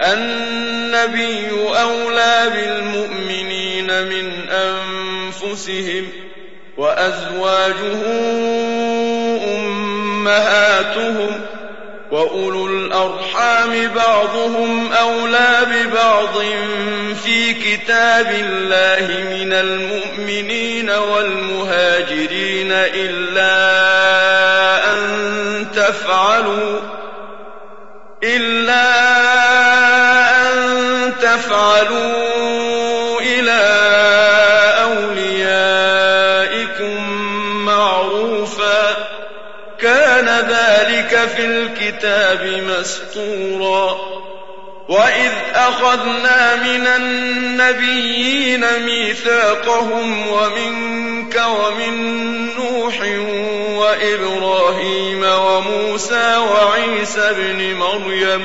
النبي أولى بالمؤمنين من أنفسهم وأزواجه أمهاتهم وأولو الأرحام بعضهم أولى ببعض في كتاب الله من المؤمنين والمهاجرين إلا أن تفعلوا إلا أن تفعلوا إلى أوليائكم معروفا كان ذلك في الكتاب مسطورا وإذ أخذنا من النبيين ميثاقهم ومنك ومن نوح وإبراهيم وموسى وعيسى ابن مريم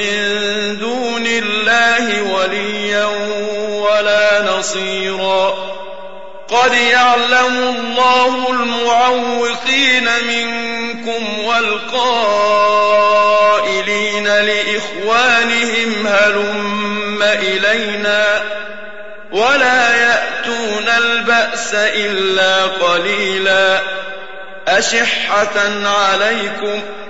من دون الله وليا ولا نصيرا. قد يعلم الله المعوقين منكم والقائلين لإخوانهم هلم إلينا ولا يأتون البأس إلا قليلا. أشحة عليكم ۖ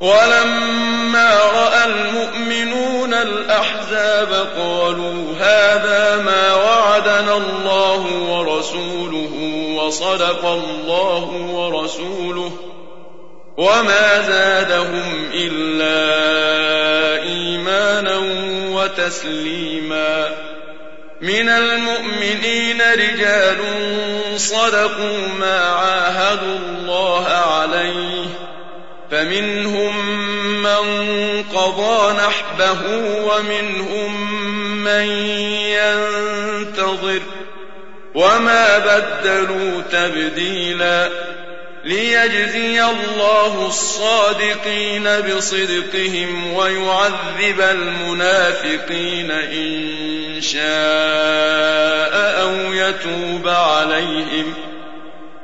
ولما رأى المؤمنون الأحزاب قالوا هذا ما وعدنا الله ورسوله وصدق الله ورسوله وما زادهم إلا إيمانا وتسليما من المؤمنين رجال صدقوا ما عاهدوا الله عليه فمنهم من قضى نحبه ومنهم من ينتظر وما بدلوا تبديلاً ليجزي الله الصادقين بصدقهم ويعذب المنافقين إن شاء أو يتوب عليهم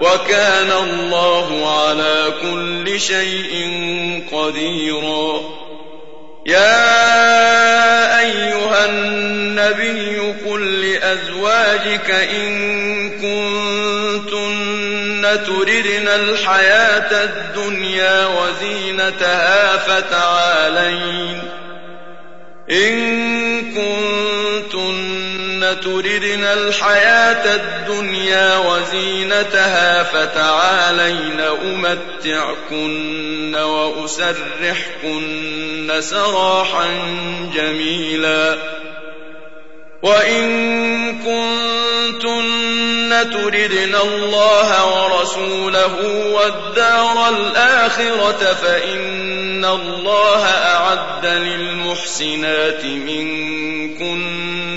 وكان الله على كل شيء قديرا. يا أيها النبي قل لأزواجك إن كنتن تردن الحياة الدنيا وزينتها فتعالين. إن كنتن تردن الحياة الدنيا وزينتها فتعالين أمتعكن وأسرحكن سراحا جميلا وإن كنتن تردن الله ورسوله والدار الآخرة فإن الله أعد للمحسنات منكن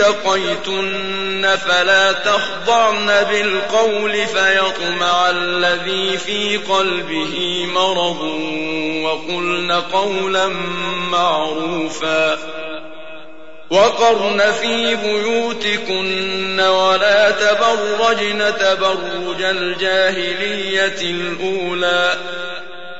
اتقيتن فلا تخضعن بالقول فيطمع الذي في قلبه مرض وقلن قولا معروفا. وقرن في بيوتكن ولا تبرجن تبرج الجاهلية الأولى.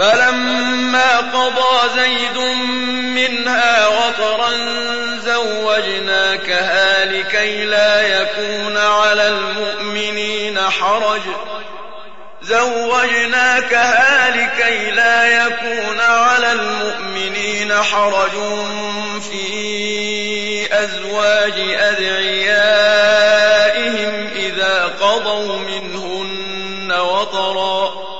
فلما قضى زيد منها وطرا زوجناكها لكي لا يكون على المؤمنين حرج. زوجناكها لكي لا يكون على المؤمنين حرج في أزواج أدعيائهم إذا قضوا منهن وطرا.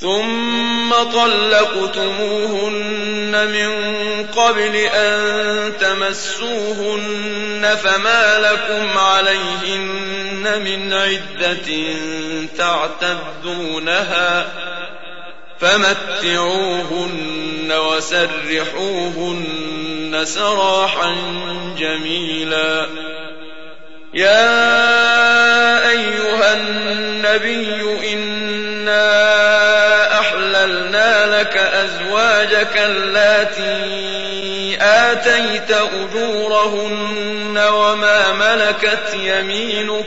ثم طلقتموهن من قبل أن تمسوهن فما لكم عليهن من عدة تعتدونها فمتعوهن وسرحوهن سراحا جميلا يا أيها النبي إنا أحللنا لك أزواجك اللاتي آتيت أجورهن وما ملكت يمينك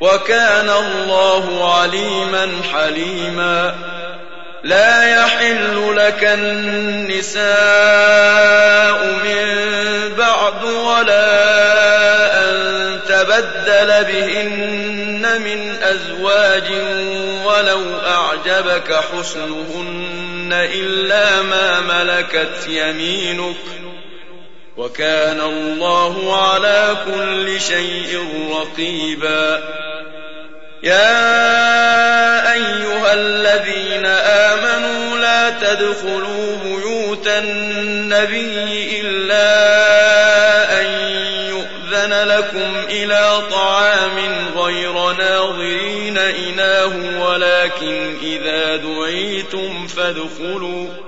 وكان الله عليما حليما. لا يحل لك النساء من بعد ولا أن تبدل بهن من أزواج ولو أعجبك حسنهن إلا ما ملكت يمينك. وكان الله على كل شيء رقيبا. يا أيها الذين آمنوا لا تدخلوا بيوت النبي إلا أن يؤذن لكم إلى طعام غير ناظرين إناه ولكن إذا دعيتم فادخلوا.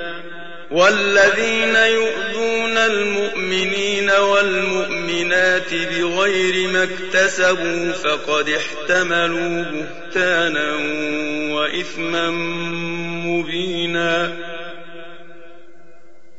والذين يؤذون المؤمنين والمؤمنات بغير ما اكتسبوا فقد احتملوا بهتانا وإثما مبينا